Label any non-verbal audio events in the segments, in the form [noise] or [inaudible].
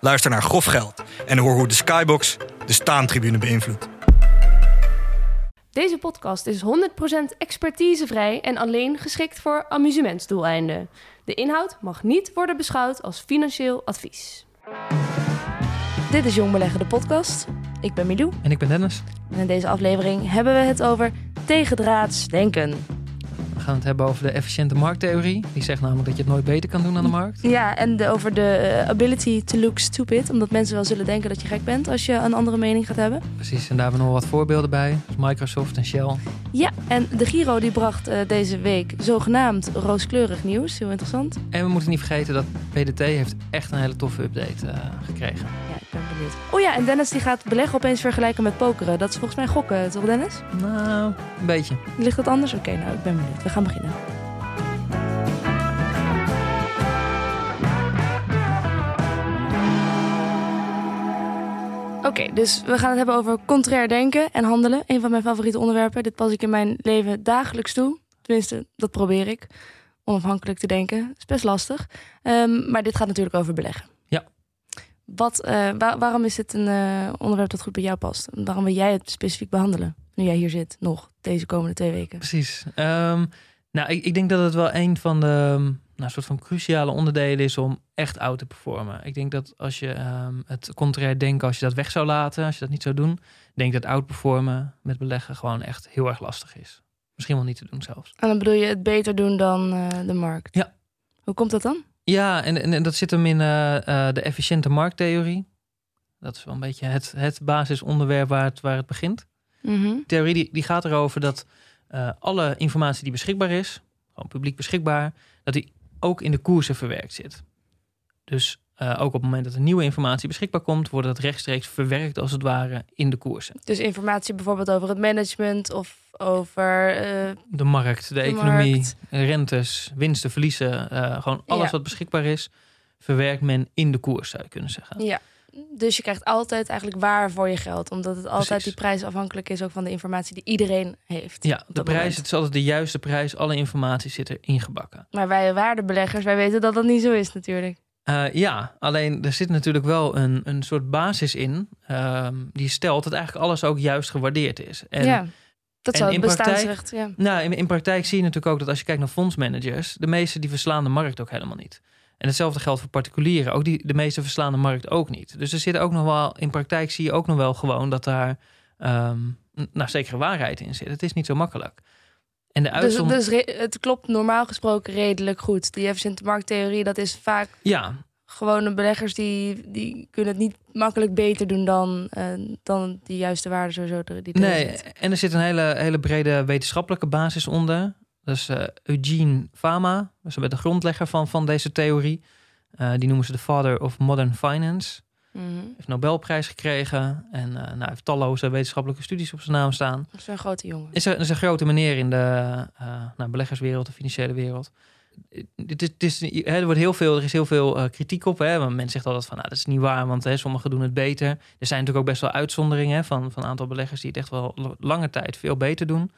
Luister naar Grof Geld en hoor hoe de Skybox de staantribune beïnvloedt. Deze podcast is 100% expertisevrij en alleen geschikt voor amusementsdoeleinden. De inhoud mag niet worden beschouwd als financieel advies. Dit is Jong Beleggen, de podcast. Ik ben Milou En ik ben Dennis. en in deze aflevering hebben we het over tegendraads denken. We gaan het hebben over de efficiënte markttheorie. Die zegt namelijk dat je het nooit beter kan doen aan de markt. Ja, en de, over de eh, ability to look stupid. Omdat mensen wel zullen denken dat je gek bent als je een andere mening gaat hebben. Precies, en daar hebben we nog wat voorbeelden bij. Dus Microsoft en Shell. Ja, en de Giro die bracht eh, deze week zogenaamd rooskleurig nieuws. Heel interessant. En we moeten niet vergeten dat PDT heeft echt een hele toffe update eh, gekregen. Ja, ik ben benieuwd. Oh ja, en Dennis die gaat beleggen opeens vergelijken met pokeren. Dat is volgens mij gokken, toch Dennis? Nou, een beetje. Ligt dat anders? Oké, nou, ik ben benieuwd. We gaan beginnen. Oké, dus we gaan het hebben over contrair denken en handelen. Een van mijn favoriete onderwerpen. Dit pas ik in mijn leven dagelijks toe. Tenminste, dat probeer ik. Onafhankelijk te denken. Dat is best lastig. Ehm, maar dit gaat natuurlijk over beleggen. Wat, eh, wa- waarom is dit een eh, onderwerp dat goed bij jou past? En Waarom wil jij het specifiek behandelen? Nu jij hier zit, nog, deze komende twee weken. Precies. Ehm, nou, ik, ik denk dat het wel een van de nou, soort van cruciale onderdelen is om echt oud te performen. Ik denk dat als je ehm, het contrair denken, als je dat weg zou laten, als je dat niet zou doen, denk ik dat oud performen met beleggen gewoon echt heel erg lastig is. Misschien wel niet te doen zelfs. En dan bedoel je het beter doen dan eh, de markt? Ja. Hoe komt dat dan? Ja, en, en, en dat zit hem in eh, eh, de efficiënte markttheorie. Dat is wel een beetje het, het basisonderwerp waar het, waar het begint. Mhm. Theorie die, die gaat erover dat eh, alle informatie die beschikbaar is, gewoon publiek beschikbaar, dat die ook in de koersen verwerkt zit. Dus eh, ook op het moment dat er nieuwe informatie beschikbaar komt, wordt dat rechtstreeks verwerkt als het ware in de koersen. Dus informatie bijvoorbeeld over het management of over... eh, De markt, de, De economie, markt. rentes, winsten, verliezen, eh, gewoon alles Ja. wat beschikbaar is, verwerkt men in de koers, zou je kunnen zeggen. ja. Dus je krijgt altijd eigenlijk waar voor je geld. Omdat het altijd Precies. die prijs afhankelijk is ook van de informatie die iedereen heeft. Ja, de prijs, moment. het is altijd de juiste prijs. Alle informatie zit erin gebakken. Maar wij waardebeleggers, wij weten dat dat niet zo is natuurlijk. Eh, ja, alleen er zit natuurlijk wel een, een soort basis in. ehm, die stelt dat eigenlijk alles ook juist gewaardeerd is. En ja, dat zou het praktijk- bestaansrecht... Ja. nou, in, in praktijk zie je natuurlijk ook dat als je kijkt naar fondsmanagers, de meeste die verslaan de markt ook helemaal niet. En hetzelfde geldt voor particulieren. Ook die, de meeste verslaan de markt ook niet. Dus er zit ook nog wel, in praktijk zie je ook nog wel gewoon dat daar ehm nou, zekere waarheid in zit. Het is niet zo makkelijk. En de Dus, uitzondering. dus re- het klopt normaal gesproken redelijk goed. Die efficiënte markttheorie, dat is vaak ja, gewone beleggers die, die kunnen het niet makkelijk beter doen dan, eh, dan die juiste waarde sowieso die Nee, zit. en er zit een hele, hele brede wetenschappelijke basis onder. Dat is eh, Eugene Fama, dat is de grondlegger van, van deze theorie. Eh, die noemen ze de father of modern finance. Mhm. Heeft Nobelprijs gekregen en eh, nou, heeft talloze wetenschappelijke studies op zijn naam staan. Dat is een grote jongen. Is een, is een grote meneer in de eh, nou, beleggerswereld, de financiële wereld. Het is, het is, hè, er, wordt heel veel, er is heel veel eh, kritiek op. Hè? Want men zegt altijd van, nou, dat is niet waar, want hè, sommigen doen het beter. Er zijn natuurlijk ook best wel uitzonderingen hè, van, van een aantal beleggers die het echt wel lange tijd veel beter doen.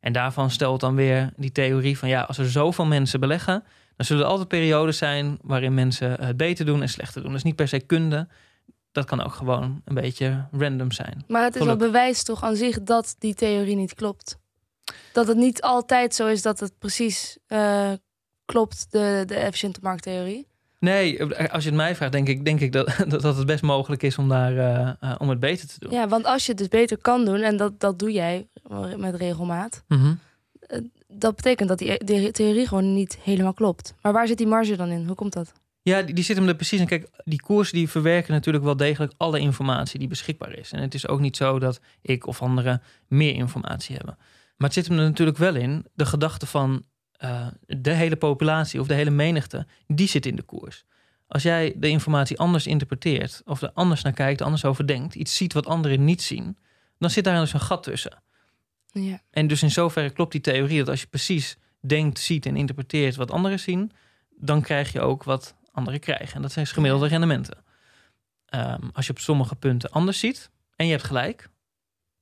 En daarvan stelt dan weer die theorie van, ja, als er zoveel mensen beleggen, dan zullen er altijd periodes zijn waarin mensen het beter doen en slechter doen. Dat is niet per se kunde. Dat kan ook gewoon een beetje random zijn. Maar het is wel Geluk. bewijs toch aan zich dat die theorie niet klopt. Dat het niet altijd zo is dat het precies eh, klopt, de, de efficiënte markttheorie. Nee, als je het mij vraagt, denk ik, denk ik dat, [laughs] dat dat het best mogelijk is om, daar, eh, eh, om het beter te doen. Ja, want als je het dus beter kan doen, en dat, dat doe jij met regelmaat, Mhm. dat betekent dat die, die theorie gewoon niet helemaal klopt. Maar waar zit die marge dan in? Hoe komt dat? Ja, die, die zit hem er precies in. Kijk, die koersen die verwerken natuurlijk wel degelijk alle informatie die beschikbaar is. En het is ook niet zo dat ik of anderen meer informatie hebben. Maar het zit hem er natuurlijk wel in, de gedachte van eh, de hele populatie of de hele menigte, die zit in de koers. Als jij de informatie anders interpreteert, of er anders naar kijkt, anders over denkt, iets ziet wat anderen niet zien, dan zit daar dus een gat tussen. Ja. En dus in zoverre klopt die theorie dat als je precies denkt, ziet en interpreteert wat anderen zien, dan krijg je ook wat anderen krijgen. En dat zijn gemiddelde rendementen. Ehm, als je op sommige punten anders ziet en je hebt gelijk,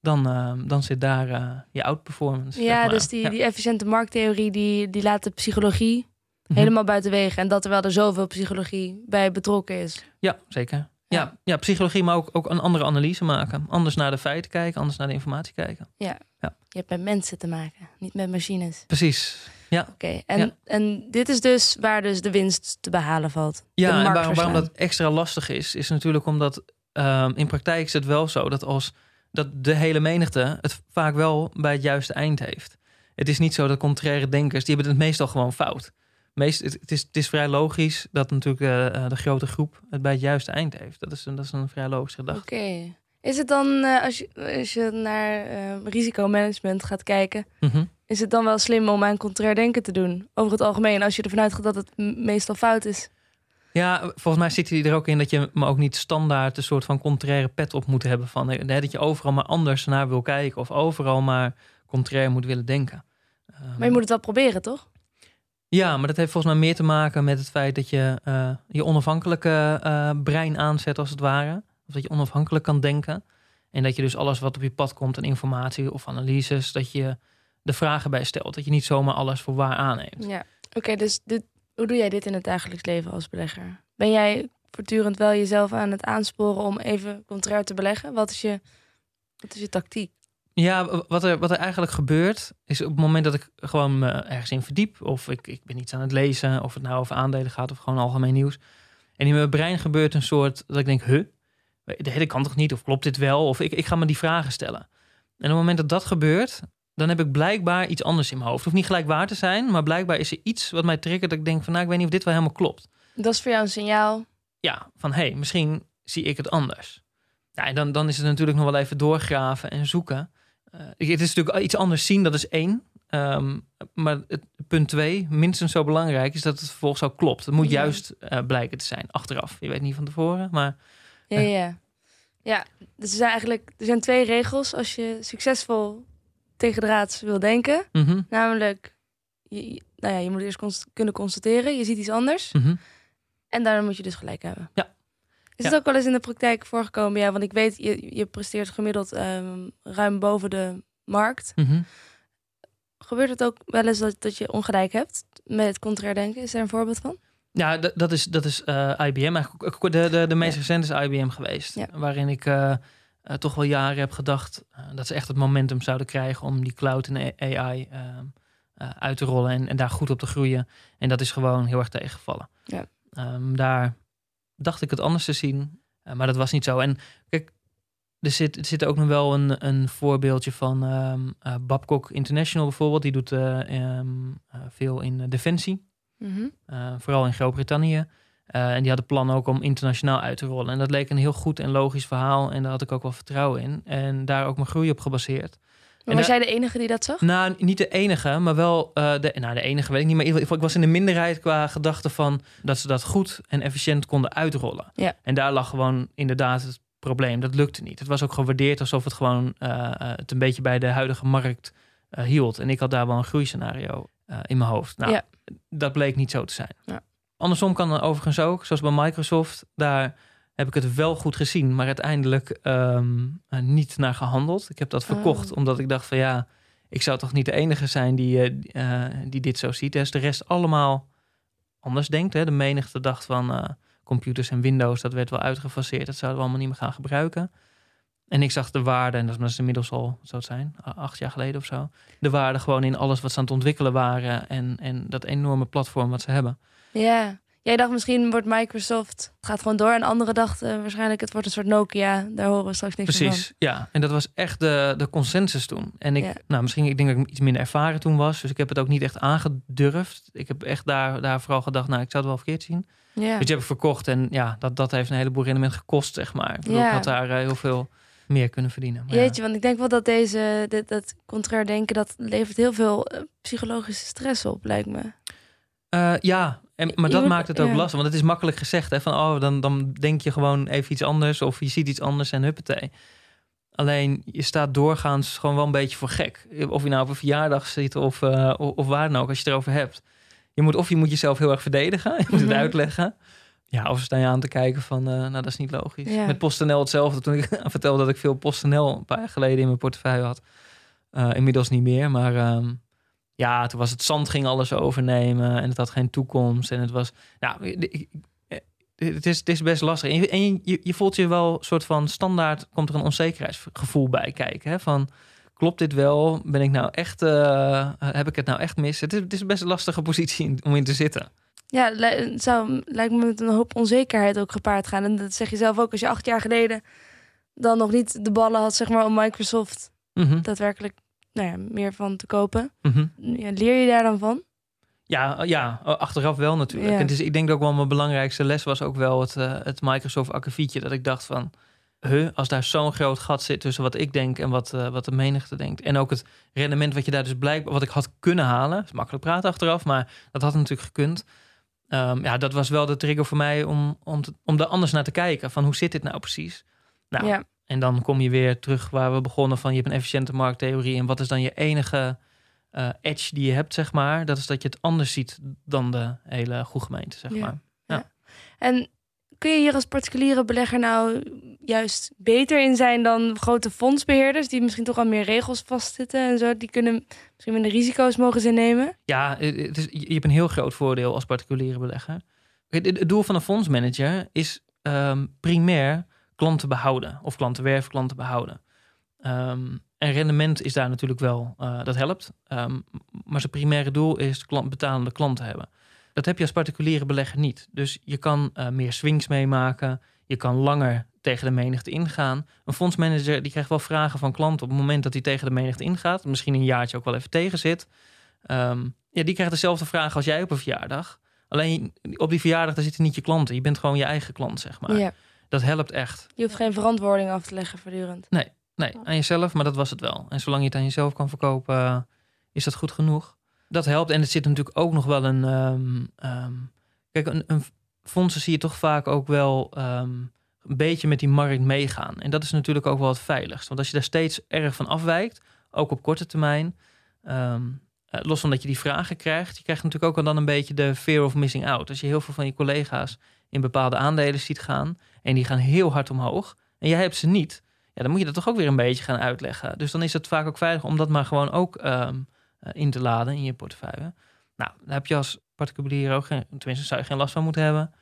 dan, ehm, dan zit daar eh, je outperformance. Ja, zeg maar. dus die, Ja. die efficiënte markttheorie die, die laat de psychologie Mhm. helemaal buiten wegen. En dat terwijl er zoveel psychologie bij betrokken is. Ja, zeker. Ja. Ja, ja, psychologie, maar ook, ook een andere analyse maken. Anders naar de feiten kijken, anders naar de informatie kijken. Je hebt met mensen te maken, niet met machines. Precies. Oké, en, Ja. en dit is dus waar dus de winst te behalen valt. Ja, en waarom, dat extra lastig is, is natuurlijk omdat ehm, in praktijk is het wel zo dat als dat de hele menigte het vaak wel bij het juiste eind heeft. Het is niet zo dat contraire denkers, die hebben het meestal gewoon fout. Meest, het, het is, het is vrij logisch dat natuurlijk eh, eh, de grote groep het bij het juiste eind heeft. Dat is een, dat is een vrij logische gedachte. Oké. Is het dan, eh, als, je, als je naar risicomanagement gaat kijken, Mhm. Is het dan wel slim om aan contrair denken te doen? Over het algemeen, als je ervan uitgaat dat het meestal fout is. Ja, volgens mij zit hij er ook in dat je maar ook niet standaard een soort van contraire pet op moet hebben. Van, eh, dat je overal maar anders naar wil kijken of overal maar contrair moet willen denken. Ehm, Maar je moet het wel proberen, toch? Ja, maar dat heeft volgens mij meer te maken met het feit dat je eh, je onafhankelijke eh, brein aanzet, als het ware. Of dat je onafhankelijk kan denken. En dat je dus alles wat op je pad komt aan informatie of analyses, dat je de vragen bij stelt. Dat je niet zomaar alles voor waar aanneemt. Ja. Oké, dus dit, hoe doe jij dit in het dagelijks leven als belegger? Ben jij voortdurend wel jezelf aan het aansporen om even contrair te beleggen? Wat is je, wat is je tactiek? Ja, wat er, wat er eigenlijk gebeurt, is op het moment dat ik gewoon me ergens in verdiep, of ik, ik ben iets aan het lezen, of het nou over aandelen gaat of gewoon algemeen nieuws. En in mijn brein gebeurt een soort dat ik denk, huh, de hele kan toch niet, of klopt dit wel? Of ik, ik ga me die vragen stellen. En op het moment dat dat gebeurt, dan heb ik blijkbaar iets anders in mijn hoofd. Het hoeft niet gelijk waar te zijn, maar blijkbaar is er iets wat mij triggert dat ik denk van, nou, ik weet niet of dit wel helemaal klopt. Dat is voor jou een signaal. Ja, van hé, hey, misschien zie ik het anders. Ja, en dan, dan is het natuurlijk nog wel even doorgraven en zoeken. Eh, het is natuurlijk iets anders zien, dat is één. Ehm, maar het, punt twee, minstens zo belangrijk, is dat het vervolgens ook klopt. Het moet Ja. juist eh, blijken te zijn, achteraf. Je weet niet van tevoren, maar Ja, ja. Ja, dus er zijn eigenlijk er zijn twee regels als je succesvol tegen de raads wil denken. mhm, Namelijk, je, nou ja, je moet eerst const- kunnen constateren, je ziet iets anders. mhm. En daarna moet je dus gelijk hebben. Ja. Is Ja. het ook wel eens in de praktijk voorgekomen? Ja, want ik weet, je, je presteert gemiddeld ehm, ruim boven de markt. mhm. Gebeurt het ook wel eens dat, dat je ongelijk hebt met het contrair denken? Is daar een voorbeeld van? Ja, dat is, dat is eh, IBM. Eigenlijk de, de, de meest Ja. recente is IBM geweest. Ja. Waarin ik eh, eh, toch wel jaren heb gedacht eh, dat ze echt het momentum zouden krijgen om die cloud en AI ehm, eh, uit te rollen en, en daar goed op te groeien. En dat is gewoon heel erg tegengevallen. Ja. Ehm, daar dacht ik het anders te zien, maar dat was niet zo. En kijk, er zit, er zit ook nog wel een, een voorbeeldje van ehm eh, Babcock International bijvoorbeeld. Die doet veel in defensie. Mhm. Vooral in Groot-Brittannië. Uh, en die hadden plan ook om internationaal uit te rollen. En dat leek een heel goed en logisch verhaal. En daar had ik ook wel vertrouwen in. En daar ook mijn groei op gebaseerd. Maar was jij de enige die dat zag? Nou, niet de enige, maar wel uh, de, nou, de enige weet ik niet. Maar in ieder geval, ik was in de minderheid qua gedachte van dat ze dat goed en efficiënt konden uitrollen. Ja. En daar lag gewoon inderdaad het probleem. Dat lukte niet. Het was ook gewaardeerd alsof het gewoon uh, het een beetje bij de huidige markt uh, hield. En ik had daar wel een groeiscenario in mijn hoofd. Nou, Ja. dat bleek niet zo te zijn. Ja. Andersom kan dan overigens ook, zoals bij Microsoft. Daar heb ik het wel goed gezien, maar uiteindelijk um, niet naar gehandeld. Ik heb dat verkocht, Oh. omdat ik dacht van ja, ik zou toch niet de enige zijn die, uh, die dit zo ziet. Dus de rest allemaal anders denkt. Hè. De menigte dacht van uh, computers en Windows, dat werd wel uitgefaseerd. Dat zouden we allemaal niet meer gaan gebruiken. En ik zag de waarde, en dat is inmiddels al, zou het zijn, acht jaar geleden of zo. De waarde gewoon in alles wat ze aan het ontwikkelen waren. En, en dat enorme platform wat ze hebben. Ja. Jij dacht misschien wordt Microsoft, het gaat gewoon door. En anderen dachten waarschijnlijk het wordt een soort Nokia. Daar horen we straks niks Precies, van. ja. En dat was echt de, de consensus toen. En ik, Ja. nou misschien, ik denk dat ik iets minder ervaren toen was. Dus ik heb het ook niet echt aangedurfd. Ik heb echt daar, daar vooral gedacht, nou, ik zou het wel verkeerd zien. Ja. Dus je hebt verkocht en ja, dat, dat heeft een heleboel rendement gekost, zeg maar. Ik, bedoel, Ja. ik had daar eh, heel veel meer kunnen verdienen. Maar ja. Jeetje, want ik denk wel dat deze, dit, dat contrair denken, dat levert heel veel eh, psychologische stress op, lijkt me. Eh, ja, En, maar dat maakt het ook ja. lastig. Want het is makkelijk gezegd. Hè, van, oh, dan, dan denk je gewoon even iets anders. Of je ziet iets anders en huppatee. Alleen, je staat doorgaans gewoon wel een beetje voor gek. Of je nou op een verjaardag zit of, eh, of, of waar dan ook, als je het erover hebt. Je moet, of je moet jezelf heel erg verdedigen. [laughs] Je moet het Mhm. uitleggen. Ja, of sta je aan te kijken van, eh, nou, dat is niet logisch. Ja. Met PostNL hetzelfde. Toen ik [laughs] vertelde dat ik veel PostNL een paar jaar geleden in mijn portefeuille had. Eh, inmiddels niet meer, maar... ehm, ja, toen was het zand ging alles overnemen en het had geen toekomst. En het was, nou, ik- eh, het is, het is best lastig. En, je, en je, je voelt je wel een soort van standaard, komt er een onzekerheidsgevoel bij kijken. Hè? Van, klopt dit wel? Ben ik nou echt, heb ik het nou echt mis? Het is, het is best een lastige positie om in te zitten. Ja, het zou lijkt me met een hoop onzekerheid ook gepaard gaan. En dat zeg je zelf ook als je acht jaar geleden dan nog niet de ballen had, zeg maar, om Microsoft Mhm, daadwerkelijk nou ja, meer van te kopen. mhm. Ja, leer je daar dan van? Ja, ja, achteraf wel natuurlijk. Ja. En dus ik denk ook wel mijn belangrijkste les was ook wel het, eh, het Microsoft akkefietje. Dat ik dacht van, huh, als daar zo'n groot gat zit tussen wat ik denk en wat, eh, wat de menigte denkt. En ook het rendement wat je daar dus blijkbaar, wat ik had kunnen halen. is makkelijk praten achteraf, maar dat had natuurlijk gekund. Ehm, ja, dat was wel de trigger voor mij om, om, te- om er anders naar te kijken. Van hoe zit dit nou precies? Nou, Ja. en dan kom je weer terug waar we begonnen van je hebt een efficiënte markttheorie. En wat is dan je enige eh, edge die je hebt, zeg maar? Dat is dat je het anders ziet dan de hele goede gemeente, zeg Ja. maar. En kun je hier als particuliere belegger nou juist beter in zijn dan grote fondsbeheerders die misschien toch al meer regels vastzitten en zo? Die kunnen misschien minder risico's mogen ze nemen. Ja, het is, je hebt een heel groot voordeel als particuliere belegger. Het doel van een fondsmanager is ehm, primair klanten behouden. Of klanten werven, klanten behouden. Ehm, en rendement is daar natuurlijk wel, eh, dat helpt. Ehm, maar zijn primaire doel is klant, betalende klanten hebben. Dat heb je als particuliere belegger niet. Dus je kan eh, meer swings meemaken. Je kan langer tegen de menigte ingaan. Een fondsmanager die krijgt wel vragen van klanten op het moment dat hij tegen de menigte ingaat. Misschien een jaartje ook wel even tegen zit. Ehm, ja, die krijgt dezelfde vragen als jij op een verjaardag. Alleen op die verjaardag daar zitten niet je klanten. Je bent gewoon je eigen klant, zeg maar. Ja. Dat helpt echt. Je hoeft geen verantwoording af te leggen voortdurend. Nee, aan jezelf, maar dat was het wel. En zolang je het aan jezelf kan verkopen, eh, is dat goed genoeg. Dat helpt. En het zit natuurlijk ook nog wel een. ehm, ehm, kijk, een, fondsen zie je toch vaak ook wel ehm, een beetje met die markt meegaan. En dat is natuurlijk ook wel het veiligst. Want als je daar steeds erg van afwijkt, ook op korte termijn, eh, los van dat je die vragen krijgt, je krijgt natuurlijk ook wel dan een beetje de fear of missing out. Als je heel veel van je collega's in bepaalde aandelen ziet gaan en die gaan heel hard omhoog en jij hebt ze niet, ja, dan moet je dat toch ook weer een beetje gaan uitleggen. Dus dan is het vaak ook veilig om dat maar gewoon ook in te laden in je portefeuille. Nou, daar heb je als particulier ook geen, tenminste zou je geen last van moeten hebben.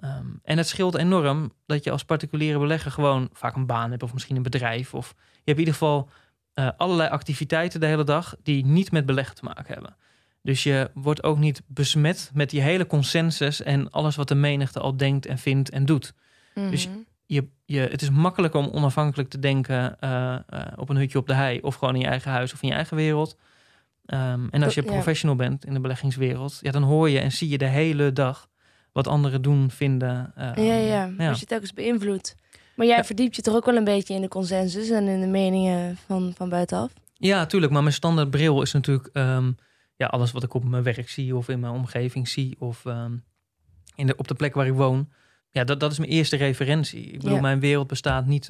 Ehm, en het scheelt enorm dat je als particuliere belegger gewoon vaak een baan hebt of misschien een bedrijf. Of je hebt in ieder geval eh, allerlei activiteiten de hele dag die niet met beleggen te maken hebben. Dus je wordt ook niet besmet met die hele consensus en alles wat de menigte al denkt en vindt en doet Dus- Mhm. je, je, het is makkelijker om onafhankelijk te denken eh, eh, op een hutje op de hei of gewoon in je eigen huis of in je eigen wereld. Ehm, en als je ja. professional bent in de beleggingswereld, ja, dan hoor je en zie je de hele dag wat anderen doen, vinden. eh, ja, ja, als je telkens beïnvloedt. Maar jij Ja. verdiept je toch ook wel een beetje in de consensus en in de meningen van, van buitenaf? Ja, tuurlijk. Maar mijn standaard bril is natuurlijk ehm, ja, alles wat ik op mijn werk zie of in mijn omgeving zie of in de, op de plek waar ik woon. Ja, dat, dat is mijn eerste referentie. Ik bedoel, Ja. mijn wereld bestaat niet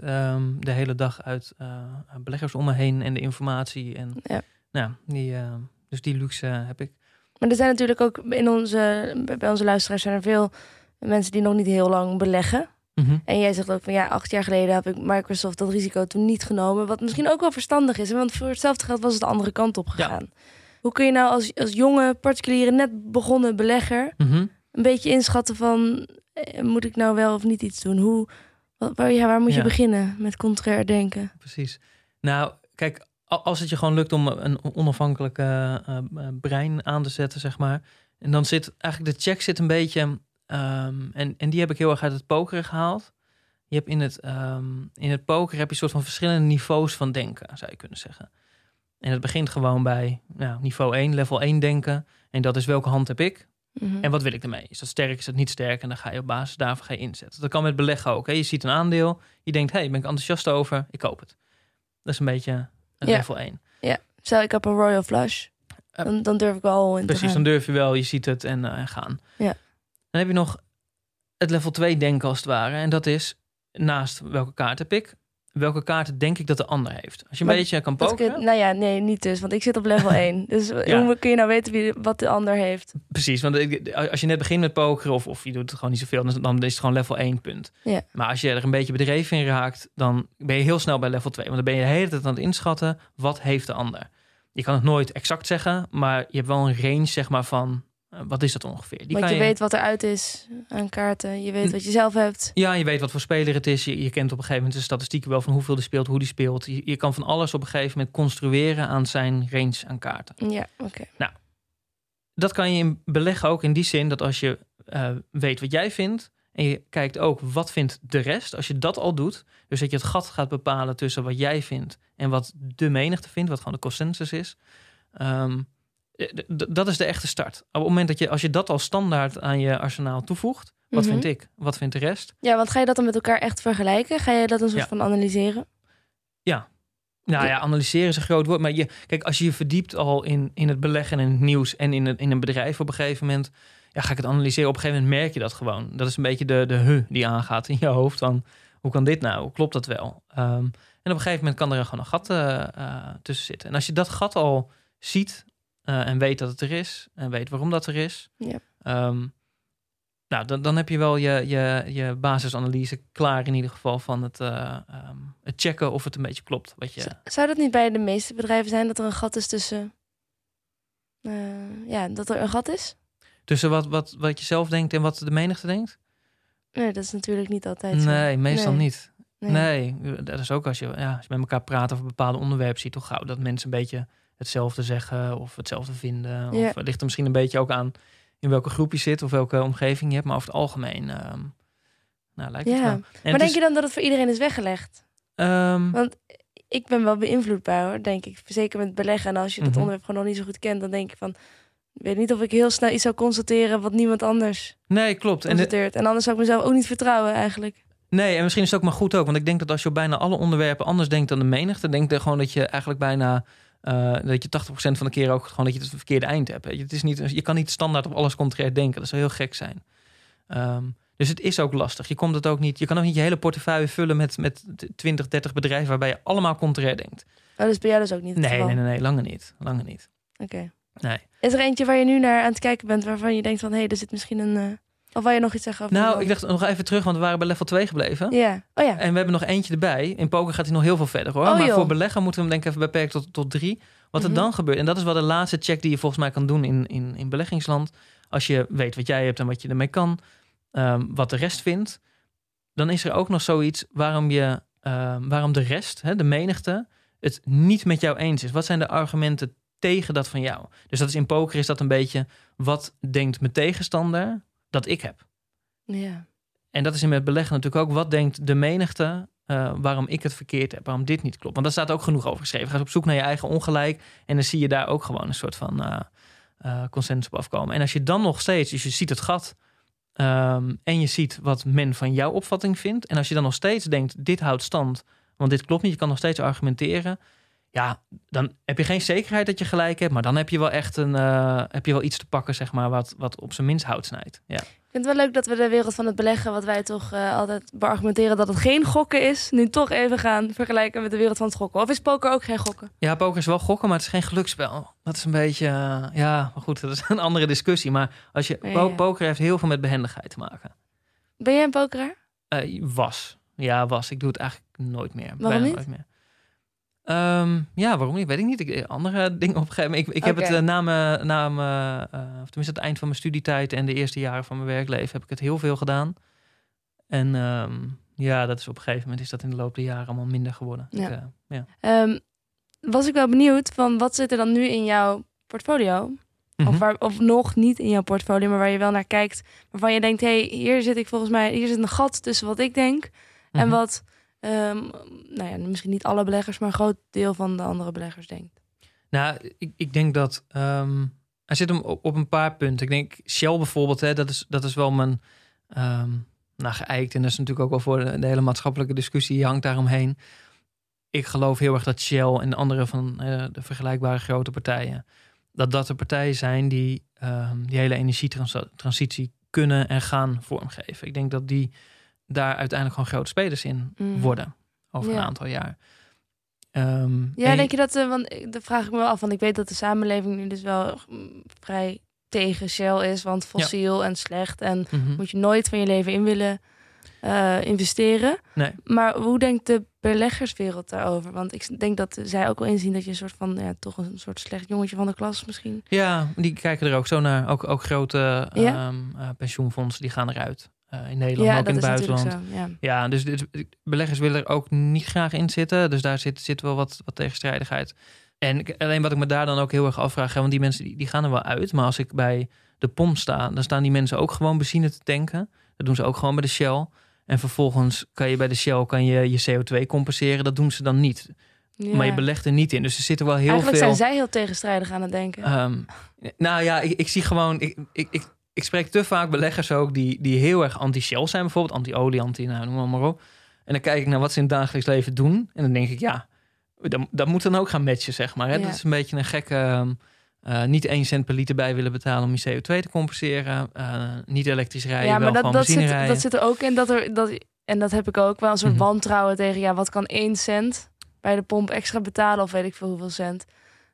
de hele dag uit eh, beleggers om me heen en de informatie. En, Ja. Nou, die, eh, dus die luxe heb ik. Maar er zijn natuurlijk ook in onze, bij onze luisteraars zijn er veel mensen die nog niet heel lang beleggen. Mhm. En jij zegt ook van ja, acht jaar geleden heb ik Microsoft dat risico toen niet genomen. Wat misschien ook wel verstandig is. Want voor hetzelfde geld was het de andere kant op Ja. gegaan. Hoe kun je nou als, als jonge, particuliere, net begonnen belegger Mhm. een beetje inschatten van eh, moet ik nou wel of niet iets doen? Hoe, waar, ja, waar moet je Ja. beginnen met contrair denken? Precies. Nou, kijk, als het je gewoon lukt om een onafhankelijke eh, eh, brein aan te zetten, zeg maar. En dan zit eigenlijk de check zit een beetje. ehm, en, en die heb ik heel erg uit het pokeren gehaald. Je hebt in het, ehm in het poker heb je een soort van verschillende niveaus van denken, zou je kunnen zeggen. En het begint gewoon bij nou, niveau 1, level 1 denken. En dat is welke hand heb ik? Mhm. En wat wil ik ermee? Is dat sterk, is dat niet sterk? En dan ga je op basis daarvan ga je inzetten. Dat kan met beleggen ook. Hè? Je ziet een aandeel, je denkt, hé, hey, ben ik enthousiast over, ik koop het. Dat is een beetje een Ja. level 1. Stel, ik heb een Royal Flush. Dan, dan durf ik wel in Precies, dan durf je wel, je ziet het en, eh, gaan. Ja. Dan heb je nog het level 2 denken als het ware. En dat is naast welke kaart heb ik, welke kaarten denk ik dat de ander heeft. Als je een Maar beetje kan pokeren. kun- nou ja, nee, niet dus. Want ik zit op level [laughs] 1. Dus Ja. hoe kun je nou weten wie, wat de ander heeft? Precies, want als je net begint met pokeren of, of je doet het gewoon niet zoveel, dan, dan is het gewoon level 1 punt. Ja. Maar als je er een beetje bedreven in raakt, dan ben je heel snel bij level 2. Want dan ben je de hele tijd aan het inschatten, wat heeft de ander? Je kan het nooit exact zeggen, maar je hebt wel een range zeg maar van, wat is dat ongeveer? Die Want je weet wat eruit is aan kaarten. Je weet wat je zelf hebt. Ja, je weet wat voor speler het is. Je, je kent op een gegeven moment de statistieken wel van hoeveel die speelt, hoe die speelt. Je, je kan van alles op een gegeven moment construeren aan zijn range aan kaarten. Ja, oké. Dat kan je in beleggen ook in die zin dat als je eh, weet wat jij vindt en je kijkt ook wat vindt de rest. Als je dat al doet, dus dat je het gat gaat bepalen tussen wat jij vindt en wat de menigte vindt, wat gewoon de consensus is. eh, d- dat is de echte start. Op het moment dat je, als je dat al standaard aan je arsenaal toevoegt, wat Mhm. vind ik, wat vindt de rest? Ja, want ga je dat dan met elkaar echt vergelijken? Ga je dat een soort Ja. van analyseren? Nou Ja. ja, analyseren is een groot woord. Maar je, kijk, als je je verdiept al in, in het beleggen en in het nieuws en in, het, in een bedrijf op een gegeven moment, ja, ga ik het analyseren. Op een gegeven moment merk je dat gewoon. Dat is een beetje de, de huh die aangaat in je hoofd. Van, hoe kan dit nou? Klopt dat wel? Ehm, en op een gegeven moment kan er gewoon een gat eh, eh, tussen zitten. En als je dat gat al ziet eh, en weet dat het er is en weet waarom dat er is, Ja. ehm, nou, dan, dan heb je wel je, je, je basisanalyse klaar in ieder geval van het, eh, ehm, het checken of het een beetje klopt. Wat je, Zou dat niet bij de meeste bedrijven zijn dat er een gat is tussen. eh, ja, dat er een gat is? Tussen wat, wat, wat je zelf denkt en wat de menigte denkt? Nee, dat is natuurlijk niet altijd zo. Nee, meestal Nee. niet. Nee. dat is ook als je, ja, als je met elkaar praat over bepaalde onderwerpen, zie je toch gauw dat mensen een beetje hetzelfde zeggen of hetzelfde vinden. Ja. Of ligt er misschien een beetje ook aan in welke groep je zit of welke omgeving je hebt. Maar over het algemeen, ehm, nou, lijkt het wel. En Maar het denk is, je dan dat het voor iedereen is weggelegd? ehm, Want ik ben wel beïnvloedbaar hoor, denk ik. Zeker met beleggen. En als je dat Mhm. onderwerp gewoon nog niet zo goed kent, dan denk je van. Ik weet niet of ik heel snel iets zou constateren wat niemand anders nee, klopt. En de-. En anders zou ik mezelf ook niet vertrouwen eigenlijk. Nee, en misschien is het ook maar goed ook. Want ik denk dat als je op bijna alle onderwerpen anders denkt dan de menigte, denk ik gewoon dat je eigenlijk bijna eh, dat je 80% van de keer ook gewoon dat je het verkeerde eind hebt. weet Je, het is niet, je kan niet standaard op alles contrair denken. Dat zou heel gek zijn. Ehm, dus het is ook lastig. Je, komt het ook niet, je kan ook niet je hele portefeuille vullen met, met 20, 30 bedrijven waarbij je allemaal contrair denkt. Oh, dus bij jou dus ook niet Nee, nee, nee, nee, lange niet. Lange niet. Oké. Nee. Is er eentje waar je nu naar aan het kijken bent waarvan je denkt van... hé, hey, er zit misschien een... eh, Of waar je nog iets zeggen over Nou, wil? ik dacht nog even terug, want we waren bij level 2 gebleven. Ja. Oh ja. En we hebben nog eentje erbij. In poker gaat hij nog heel veel verder hoor. Oh, maar joh. voor beleggen moeten we hem denk ik even beperken tot, tot drie. Wat Mhm. er dan gebeurt. En dat is wel de laatste check die je volgens mij kan doen in, in, in beleggingsland. Als je weet wat jij hebt en wat je ermee kan. ehm, wat de rest vindt. Dan is er ook nog zoiets waarom, je, ehm, waarom de rest, hè, de menigte, het niet met jou eens is. Wat zijn de argumenten tegen dat van jou? Dus dat is in poker is dat een beetje... wat denkt mijn tegenstander dat ik heb? Ja. En dat is in met beleggen natuurlijk ook. Wat denkt de menigte eh, waarom ik het verkeerd heb? Waarom dit niet klopt? Want daar staat ook genoeg over geschreven. Ga eens op zoek naar je eigen ongelijk. En dan zie je daar ook gewoon een soort van eh, eh, consensus op afkomen. En als je dan nog steeds, dus je ziet het gat... ehm, en je ziet wat men van jouw opvatting vindt. En als je dan nog steeds denkt, dit houdt stand. Want dit klopt niet, je kan nog steeds argumenteren. Ja, dan heb je geen zekerheid dat je gelijk hebt. Maar dan heb je wel echt een, eh, heb je wel iets te pakken, zeg maar, wat, wat op zijn minst hout snijdt. Ja. Ik vind het wel leuk dat we de wereld van het beleggen... wat wij toch eh, altijd beargumenteren dat het geen gokken is... nu toch even gaan vergelijken met de wereld van het gokken. Of is poker ook geen gokken? Ja, poker is wel gokken, maar het is geen geluksspel. Dat is een beetje, eh, ja, maar goed, dat is een andere discussie. Maar als je, Ja, ja. poker heeft heel veel met behendigheid te maken. Ben jij een pokeraar? Was, ja, was. Ik doe het eigenlijk nooit meer. Waarom Bijna niet? Nooit meer. Ehm, ja, waarom niet? Weet ik niet. Ik, eh, andere [laughs] dingen op een gegeven moment. Ik, ik heb het eh, na mijn, na mijn eh, of tenminste het eind van mijn studietijd en de eerste jaren van mijn werkleven heb ik het heel veel gedaan. En ehm, ja, dat is op een gegeven moment is dat in de loop der jaren allemaal minder geworden. Ja. Ik, eh, ja. Ehm, was ik wel benieuwd van wat zit er dan nu in jouw portfolio? Mhm. Of, waar, of nog niet in jouw portfolio, maar waar je wel naar kijkt. Waarvan je denkt, hé, hey, hier zit ik volgens mij, hier zit een gat tussen wat ik denk en Mhm. wat, ehm, nou ja, misschien niet alle beleggers, maar een groot deel van de andere beleggers denkt. Nou, ik, ik denk dat ehm hij zit hem op, op een paar punten. Ik denk Shell bijvoorbeeld, hè, dat, is, dat is wel mijn ehm nou, geëikt. En dat is natuurlijk ook wel voor de, hele maatschappelijke discussie die hangt daaromheen. Ik geloof heel erg dat Shell en de andere van eh, de vergelijkbare grote partijen dat dat de partijen zijn die die hele energietransitie kunnen en gaan vormgeven. Ik denk dat die daar uiteindelijk gewoon grote spelers in Mhm. worden over Ja. een aantal jaar. Ehm, Ja, en- denk je dat, eh, want dat vraag ik me wel af, want ik weet dat de samenleving nu dus wel mm, vrij tegen Shell is, want fossiel en slecht en Mhm. moet je nooit van je leven in willen eh, investeren. Nee. Maar hoe denkt de beleggerswereld daarover? Want ik denk dat zij ook wel inzien dat je een soort van, ja, toch een soort slecht jongetje van de klas misschien. Ja, die kijken er ook zo naar. Ook, ook grote Ja? ehm, eh, pensioenfondsen die gaan eruit. Eh, in Nederland, ja, ook in het buitenland. zo. Ja. Ja, dus dit, beleggers willen er ook niet graag in zitten. Dus daar zit, zit wel wat, wat tegenstrijdigheid. En alleen wat ik me daar dan ook heel erg afvraag... hè, want die mensen die, die gaan er wel uit. Maar als ik bij de pomp sta... dan staan die mensen ook gewoon benzine te tanken. Dat doen ze ook gewoon bij de Shell. En vervolgens kan je bij de Shell kan je, je CO2 compenseren. Dat doen ze dan niet. Ja. Maar je belegt er niet in. Dus er zitten wel heel Eigenlijk veel... zijn zij heel tegenstrijdig aan het denken. Ehm, nou ja, ik, ik zie gewoon. Ik, ik, ik, ik spreek te vaak beleggers ook die, die heel erg anti-Shell zijn, bijvoorbeeld anti-olie, anti, nou, noem maar, maar op. En dan kijk ik naar wat ze in het dagelijks leven doen. En dan denk ik, ja, dat, dat moet dan ook gaan matchen, zeg maar. Hè? Ja. Dat is een beetje een gekke. ehm, eh, niet 1 cent per liter bij willen betalen om je CO2 te compenseren. Eh, niet elektrisch rijden, ja, maar wel dat, dat, zit, rijden. dat zit er ook in dat er dat en dat heb ik ook wel een soort Mhm. wantrouwen tegen. Ja, wat kan 1 cent bij de pomp extra betalen of weet ik veel hoeveel cent?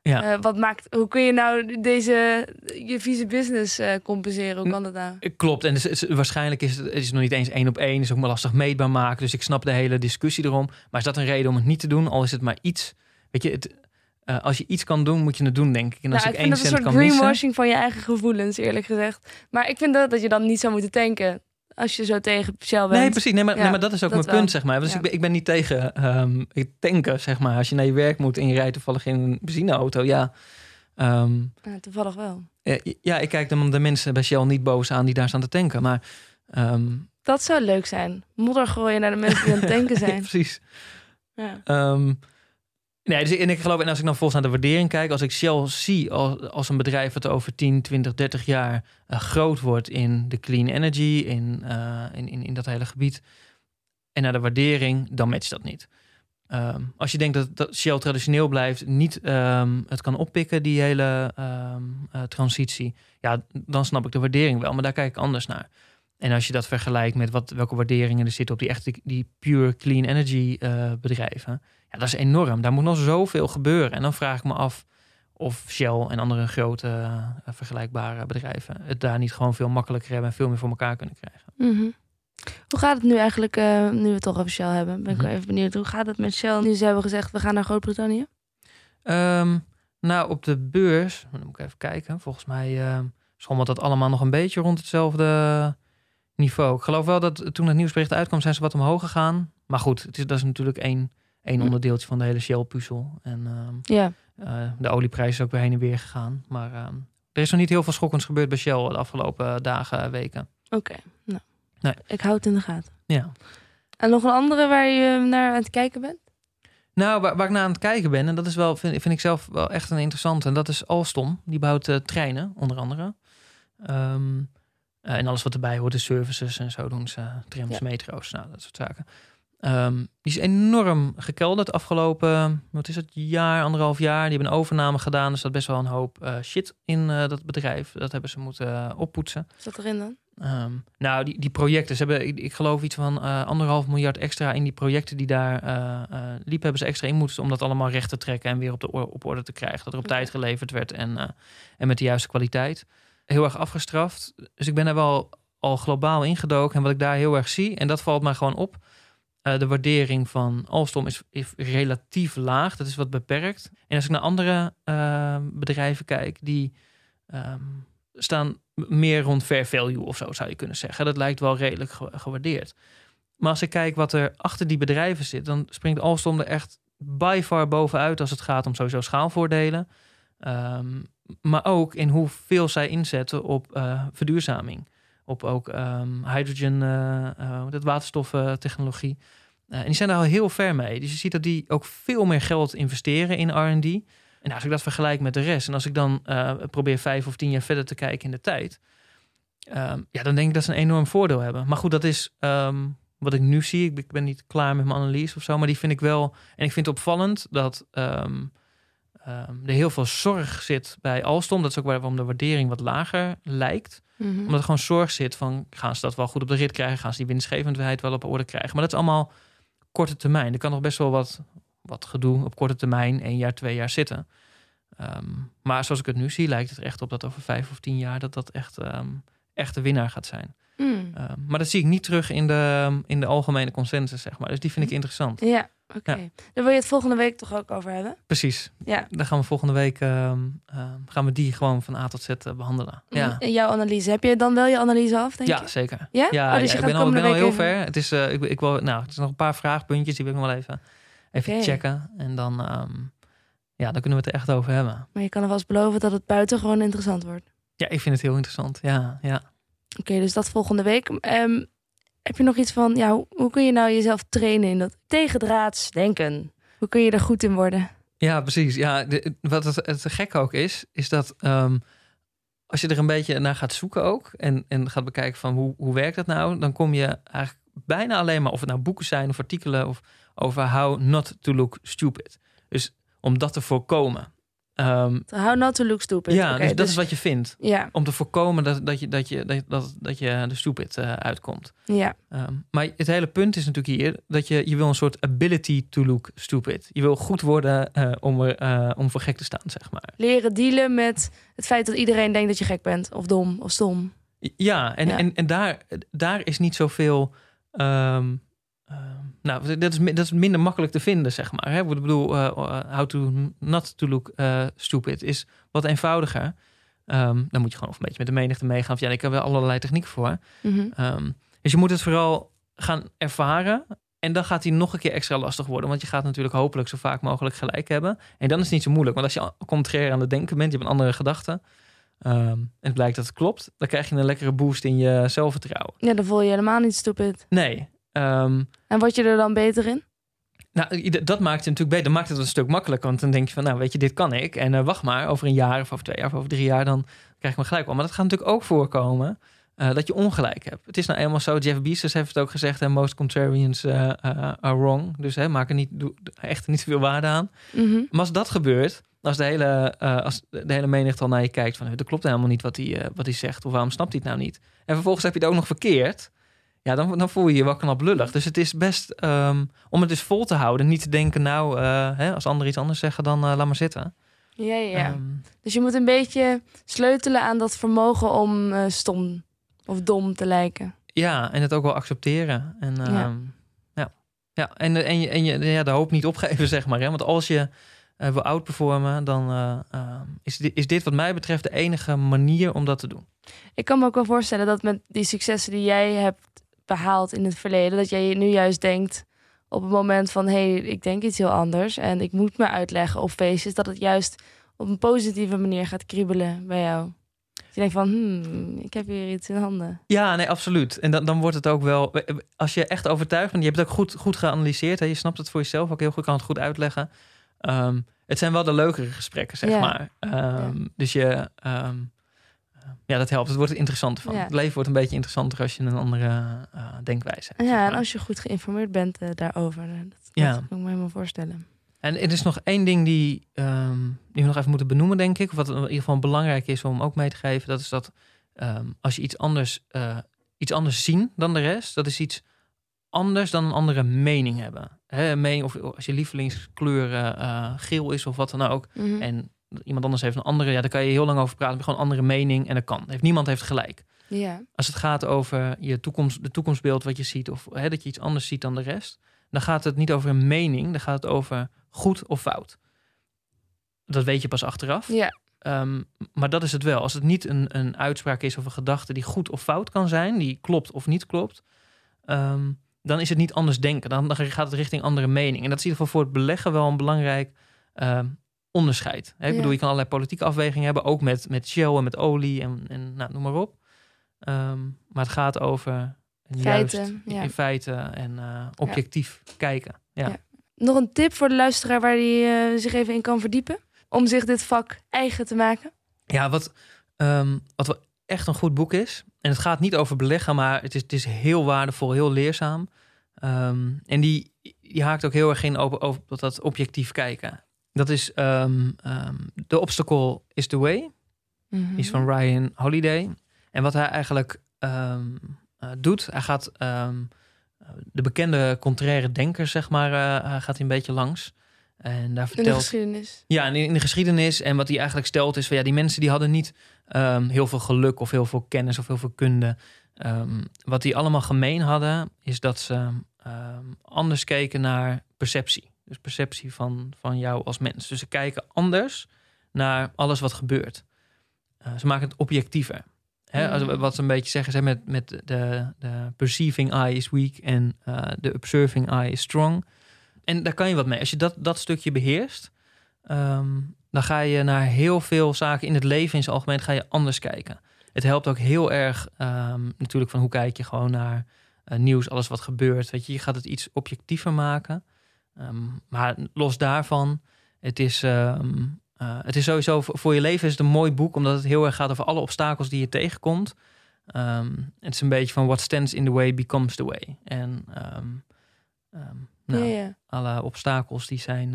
Ja. Eh, wat maakt? Hoe kun je nou deze je vieze business eh, compenseren? Hoe kan dat nou? Klopt, en dus, is- waarschijnlijk is het, het is nog niet eens één op één. is ook maar lastig meetbaar maken. Dus ik snap de hele discussie erom. Maar is dat een reden om het niet te doen? Al is het maar iets. Weet je, het, eh, als je iets kan doen, moet je het doen, denk ik. En als Nou, ik ik één dat een cent soort greenwashing van je eigen gevoelens, eerlijk gezegd. Maar ik vind dat, dat je dan niet zou moeten tanken als je zo tegen Shell bent. Nee, precies. Nee, maar, Ja, nee, maar dat is ook dat mijn wel. punt, zeg maar. Dus Ja. ik, ben, ik ben niet tegen ehm, tanken, zeg maar. Als je naar je werk moet en je rijdt toevallig in een benzineauto, ja. Ehm, Ja, toevallig wel. eh, ja, ik kijk dan de mensen bij Shell niet boos aan die daar staan te tanken. Maar ehm, Dat zou leuk zijn. Modder gooien naar de mensen die aan het tanken ja, [laughs] zijn. precies. Ja. Nee, dus, en ik geloof, en als ik dan volgens naar de waardering kijk, als ik Shell zie als, als een bedrijf dat over 10, 20, 30 jaar eh, groot wordt in de clean energy, in, eh, in, in, in dat hele gebied, en naar de waardering, dan matcht dat niet. Ehm, als je denkt dat, dat Shell traditioneel blijft, niet ehm, het kan oppikken, die hele ehm, eh, transitie, ja, dan snap ik de waardering wel, maar daar kijk ik anders naar. En als je dat vergelijkt met wat, welke waarderingen er zitten op die echte die pure clean energy bedrijven, ja, dat is enorm. Daar moet nog zoveel gebeuren. En dan vraag ik me af of Shell en andere grote eh, vergelijkbare bedrijven het daar niet gewoon veel makkelijker hebben en veel meer voor elkaar kunnen krijgen. Mhm. Hoe gaat het nu eigenlijk, eh, nu we het toch over Shell hebben? Ben ik Mhm. wel even benieuwd. Hoe gaat het met Shell nu ze hebben gezegd, we gaan naar Groot-Brittannië? Ehm, nou, op de beurs, dan moet ik even kijken. Volgens mij ehm schommelt dat allemaal nog een beetje rond hetzelfde niveau. Ik geloof wel dat toen het nieuwsbericht uitkwam, zijn ze wat omhoog gegaan. Maar goed, het is, dat is natuurlijk één, één Hm. onderdeeltje van de hele Shell-puzzel. En ehm, Ja. eh, de olieprijs is ook weer heen en weer gegaan. Maar ehm, er is nog niet heel veel schokkends gebeurd bij Shell de afgelopen dagen, weken. Oké, nou. Nee. Ik hou het in de gaten. Ja. En nog een andere waar je naar aan het kijken bent? Nou, waar, waar ik naar aan het kijken ben, en dat is wel, vind, vind ik zelf wel echt een interessante, en dat is Alstom. Die bouwt eh, treinen, onder andere. Ehm, eh, en alles wat erbij hoort, de services en zo doen ze, trams, Ja. metro's, nou, dat soort zaken. Ehm, die is enorm gekelderd afgelopen, wat is het, jaar, anderhalf jaar. Die hebben een overname gedaan, dus dat best wel een hoop eh, shit in eh, dat bedrijf. Dat hebben ze moeten eh, oppoetsen. Wat zat erin dan? Ehm, nou, die, die projecten, ze hebben, ik, ik geloof iets van anderhalf miljard extra in die projecten die daar liepen, hebben ze extra in moeten om dat allemaal recht te trekken en weer op, de, op orde te krijgen. Dat er op tijd geleverd werd en, en met de juiste kwaliteit. Heel erg afgestraft. Dus ik ben daar wel al globaal ingedoken. En wat ik daar heel erg zie, en dat valt mij gewoon op, eh, de waardering van Alstom is, is relatief laag. Dat is wat beperkt. En als ik naar andere eh, bedrijven kijk, die ehm, staan meer rond fair value of zo, zou je kunnen zeggen. Dat lijkt wel redelijk ge- gewaardeerd. Maar als ik kijk wat er achter die bedrijven zit, dan springt Alstom er echt by far bovenuit als het gaat om sowieso schaalvoordelen. Ehm, maar ook in hoeveel zij inzetten op eh, verduurzaming. Op ook ehm, hydrogen, eh eh, dat waterstoftechnologie. Eh, en die zijn daar al heel ver mee. Dus je ziet dat die ook veel meer geld investeren in R&D. En als ik dat vergelijk met de rest... en als ik dan eh, probeer vijf of tien jaar verder te kijken in de tijd... ehm, ja, dan denk ik dat ze een enorm voordeel hebben. Maar goed, dat is ehm, wat ik nu zie. Ik ben- niet klaar met mijn analyse of zo... maar die vind ik wel... en ik vind het opvallend dat... er heel veel zorg zit bij Alstom. Dat is ook waarom de waardering wat lager lijkt. Mhm. Omdat er gewoon zorg zit van gaan ze dat wel goed op de rit krijgen? Gaan ze die winstgevendheid wel op orde krijgen? Maar dat is allemaal korte termijn. Er kan nog best wel wat, wat gedoe op korte termijn, één jaar, twee jaar zitten. Ehm, maar zoals ik het nu zie, lijkt het er echt op dat over vijf of tien jaar dat dat echt, ehm, echt de winnaar gaat zijn. Mm. Ehm, maar dat zie ik niet terug in de, in de algemene consensus, zeg maar. Dus die vind ik interessant. Ja, oké. Daar wil je het volgende week toch ook over hebben? Precies. Ja. Dan gaan we volgende week ehm, ehm, gaan we die gewoon van A tot Z eh, behandelen. Ja. En jouw analyse. Heb je dan wel je analyse af, denk Ja, je? zeker. Ja? Ja, Oh, dus ja, ik ben al, ik ben al heel even- ver. Het is, eh, ik, ik wil, nou, het is nog een paar vraagpuntjes die wil ik nog wel even, even checken. En dan, ehm, ja, dan kunnen we het er echt over hebben. Maar je kan alvast beloven dat het buiten gewoon interessant wordt. Ja, ik vind het heel interessant. Ja, ja. Oké, dus dat volgende week. Heb je nog iets van, ja, hoe, kun je nou jezelf trainen in dat tegendraads denken? Hoe kun je er goed in worden? ja precies. Ja, wat het, gekke ook is, is dat ehm, als je er een beetje naar gaat zoeken ook en, en gaat bekijken van hoe, hoe werkt dat nou, dan kom je eigenlijk bijna alleen maar, of het nou boeken zijn of artikelen of over how not to look stupid. Dus om dat te voorkomen. Ehm, How not to look stupid. ja, dus dat is wat je vindt. Ja, Om te voorkomen dat, dat, je, dat, je, dat, dat, dat je de stupid eh, uitkomt. ja. Ehm, maar het hele punt is natuurlijk hier dat je, je wil een soort ability to look stupid. Je wil goed worden eh, om, er, eh, om voor gek te staan, zeg maar. Leren dealen met het feit dat iedereen denkt dat je gek bent. Of dom, of stom. Ja, en, Ja. en, en daar, daar is niet zoveel. ehm, nou, dat is, dat is minder makkelijk te vinden, zeg maar. Hè? Ik bedoel, eh, eh, how to not to look eh, stupid is wat eenvoudiger. Ehm, dan moet je gewoon of een beetje met de menigte meegaan. Of ja, ik heb wel allerlei technieken voor. Mhm. Ehm, dus je moet het vooral gaan ervaren. En dan gaat hij nog een keer extra lastig worden. Want je gaat natuurlijk hopelijk zo vaak mogelijk gelijk hebben. En dan is het niet zo moeilijk. Want als je contrair aan het denken bent, je hebt een andere gedachte. ehm, en het blijkt dat het klopt. Dan krijg je een lekkere boost in je zelfvertrouwen. Ja, dan voel je helemaal niet stupid. Nee. Ehm, En word je er dan beter in? nou, dat maakt het natuurlijk beter. Dat maakt het een stuk makkelijker. Want dan denk je van, nou weet je, dit kan ik. En eh, wacht maar, over een jaar of over twee jaar of over drie jaar... dan krijg ik me gelijk. Maar dat gaat natuurlijk ook voorkomen eh, dat je ongelijk hebt. Het is nou eenmaal zo, Jeff Bezos heeft het ook gezegd... hè, most contrarians eh, are wrong. Dus hè, maak er niet, echt niet zoveel waarde aan. Mhm. Maar als dat gebeurt, als de hele, als de hele menigte al naar je kijkt... van, dat klopt helemaal niet wat hij, wat hij zegt... of waarom snapt hij het nou niet? En vervolgens heb je het ook nog verkeerd... Ja, dan, dan voel je je wel knap lullig. Dus het is best ehm, om het dus vol te houden. Niet te denken, nou, eh, hè, als anderen iets anders zeggen, dan eh, laat maar zitten. Ja, ja. Ehm, Dus je moet een beetje sleutelen aan dat vermogen om eh, stom of dom te lijken. ja, en het ook wel accepteren. En, Ja. ja. ja. Ja, en, en, je, en je, ja, de hoop niet opgeven, [laughs] zeg maar. Hè? Want als je wil outperformen, dan ehm, is, dit, is dit wat mij betreft de enige manier om dat te doen. Ik kan me ook wel voorstellen dat met die successen die jij hebt behaald in het verleden, dat jij nu juist denkt op het moment van hé, hey, ik denk iets heel anders en ik moet me uitleggen op feestjes, dat het juist op een positieve manier gaat kriebelen bij jou. Je denkt van, hmm, ik heb hier iets in handen. Ja, nee, absoluut. En dan, dan wordt het ook wel... Als je echt overtuigd bent, je hebt het ook goed, goed geanalyseerd. Hè? Je snapt het voor jezelf ook heel goed, kan het goed uitleggen. Ehm, het zijn wel de leukere gesprekken, zeg Ja. maar. Ehm, Dus je... ehm, ja, dat helpt. Het wordt er interessanter van. Ja. Het leven wordt een beetje interessanter als je een andere eh, denkwijze hebt. zeg Ja, en als je goed geïnformeerd bent eh, daarover, eh, dat, Ja. dat kan ik me helemaal voorstellen. En er is nog één ding die, ehm, die we nog even moeten benoemen, denk ik. Of wat in ieder geval belangrijk is om ook mee te geven. Dat is dat ehm, als je iets anders, eh, iets anders zien dan de rest, dat is iets anders dan een andere mening hebben. Hè, mening, of als je lievelingskleur geel is of wat dan ook. Mhm. En iemand anders heeft een andere, ja, daar kan je heel lang over praten. Gewoon een andere mening en dat kan. Heeft, niemand heeft gelijk. Ja, Als het gaat over je toekomst, de toekomstbeeld wat je ziet, of hè, dat je iets anders ziet dan de rest, dan gaat het niet over een mening, dan gaat het over goed of fout. Dat weet je pas achteraf. ja, Ehm, maar dat is het wel. Als het niet een, een uitspraak is of een gedachte die goed of fout kan zijn, die klopt of niet klopt, ehm, dan is het niet anders denken. Dan, dan gaat het richting andere mening. En dat is in ieder geval voor het beleggen wel een belangrijk ehm, onderscheid. Hè, ik Ja. bedoel, je kan allerlei politieke afwegingen hebben, ook met, met Shell en met olie en, en nou, noem maar op. Ehm, maar het gaat over Feiten, juist ja. in feite en eh, objectief kijken. Ja. Ja. nog een tip voor de luisteraar waar hij zich even in kan verdiepen? Om zich dit vak eigen te maken? Ja, wat, ehm, wat wel echt een goed boek is. En het gaat niet over beleggen, maar het is, het is heel waardevol, heel leerzaam. Ehm, en die, die haakt ook heel erg in over, over dat, dat objectief kijken. Dat is um, um, The Obstacle is the Way. Mhm. Die is van Ryan Holiday. En wat hij eigenlijk ehm, eh, doet, hij gaat de bekende contraire denkers, zeg maar, eh, gaat hij een beetje langs. En daar In de vertelt geschiedenis. ja, in, in de geschiedenis. En wat hij eigenlijk stelt is van ja, die mensen die hadden niet heel veel geluk of heel veel kennis of heel veel kunde. Wat die allemaal gemeen hadden, is dat ze anders keken naar perceptie. Dus perceptie van, van jou als mens. Dus ze kijken anders naar alles wat gebeurt. Eh, ze maken het objectiever. Hè, als- Mm. wat ze een beetje zeggen, hè, met, met de, de perceiving eye is weak en eh, de observing eye is strong. En daar kan je wat mee. Als je dat, dat stukje beheerst, ehm, dan ga je naar heel veel zaken in het leven in zijn algemeen ga je anders kijken. Het helpt ook heel erg ehm, natuurlijk van hoe kijk je gewoon naar eh, nieuws, alles wat gebeurt. Weet je, je gaat het iets objectiever maken. Ehm, maar los daarvan, het is, ehm, eh, het is sowieso voor je leven is het een mooi boek, omdat het heel erg gaat over alle obstakels die je tegenkomt. Ehm, het is een beetje van what stands in the way becomes the way. En nou, ja, ja. alle obstakels die zijn,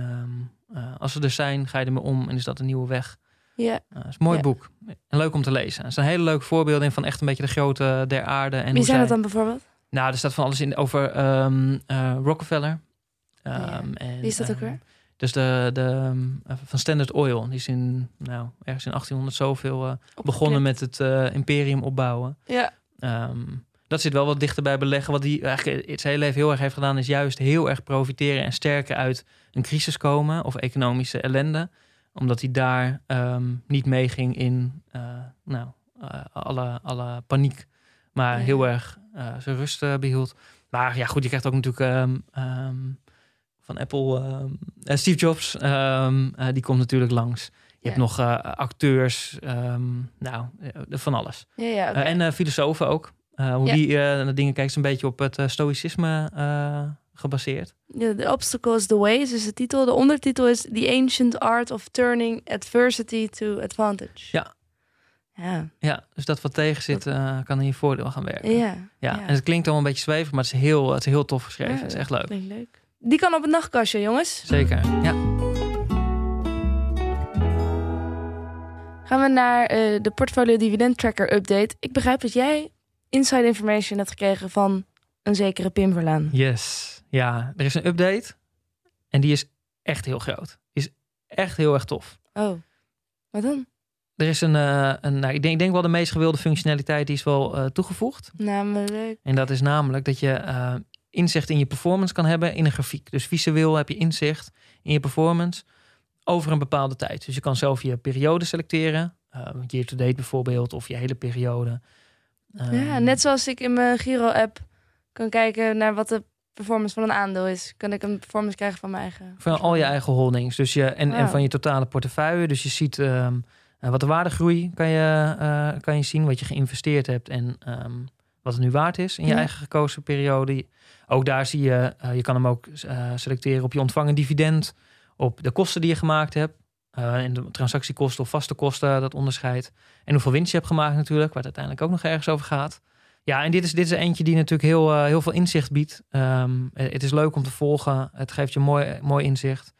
eh, als ze er zijn, ga je ermee om en is dat een nieuwe weg. ja. Eh, het is een mooi Ja. boek en leuk om te lezen. Er zijn hele leuke voorbeelden in van echt een beetje de grote der aarde. En Wie hoe zijn dat zij- dan bijvoorbeeld? Nou, er staat van alles in over Rockefeller. Ja. Ehm, en, Wie is dat ook ehm, weer? Dus de, de ehm, van Standard Oil. Die is in, nou, ergens in 1800 zoveel eh, begonnen met het eh, imperium opbouwen. Ja. Ehm, dat zit wel wat dichter bij beleggen. Wat hij eigenlijk het hele leven heel erg heeft gedaan, is juist heel erg profiteren en sterker uit een crisis komen of economische ellende. Omdat hij daar niet meeging in eh, nou, eh, alle, alle paniek, maar Ja. heel erg eh, zijn rust eh, behield. Maar ja, goed, je krijgt ook natuurlijk van Apple ehm, eh, Steve Jobs, ehm, eh, die komt natuurlijk langs. Je hebt nog eh, acteurs, ehm, nou, van alles. Ja, ja, oké. En filosofen ook. Hoe die naar dingen kijkt, is een beetje op het stoïcisme gebaseerd. Ja, The Obstacle is the Way is dus de titel. De ondertitel is The Ancient Art of Turning Adversity to Advantage. Ja. Ja. Ja, dus dat wat tegen zit, kan in je voordeel gaan werken. Ja. Ja, ja. en het klinkt allemaal een beetje zweverig, maar het is heel, het is heel tof geschreven. Ja, het is echt leuk. Klinkt leuk. Die kan op het nachtkastje, jongens. Zeker, ja. Gaan we naar eh, de Portfolio Dividend Tracker update. Ik begrijp dat jij inside information hebt gekregen van een zekere Pim Verlaan. Yes. Ja, er is een update en die is echt heel groot. Die is echt heel erg tof. Oh, wat dan? Er is een, eh, een nou, ik, denk, ik denk wel de meest gewilde functionaliteit die is wel eh, toegevoegd. Namelijk. En dat is namelijk dat je inzicht in je performance kan hebben in een grafiek. Dus visueel heb je inzicht in je performance over een bepaalde tijd. Dus je kan zelf je periode selecteren. eh year to date bijvoorbeeld, of je hele periode. Ja, Ehm, net zoals ik in mijn Giro-app kan kijken naar wat de performance van een aandeel is. Kan ik een performance krijgen van mijn eigen. Van al je eigen holdings. Dus je, en, van je totale portefeuille. Dus je ziet ehm, eh, wat de waardegroei kan je, eh, kan je zien. Wat je geïnvesteerd hebt en ehm, wat het nu waard is in je Ja. eigen gekozen periode. Ook daar zie je, eh, je kan hem ook eh, selecteren op je ontvangen dividend. Op de kosten die je gemaakt hebt. eh, en de transactiekosten of vaste kosten, dat onderscheid. En hoeveel winst je hebt gemaakt natuurlijk. Waar het uiteindelijk ook nog ergens over gaat. Ja, en dit is, dit is eentje die natuurlijk heel, heel veel inzicht biedt. Ehm, eh, het is leuk om te volgen. Het geeft je mooi, mooi inzicht.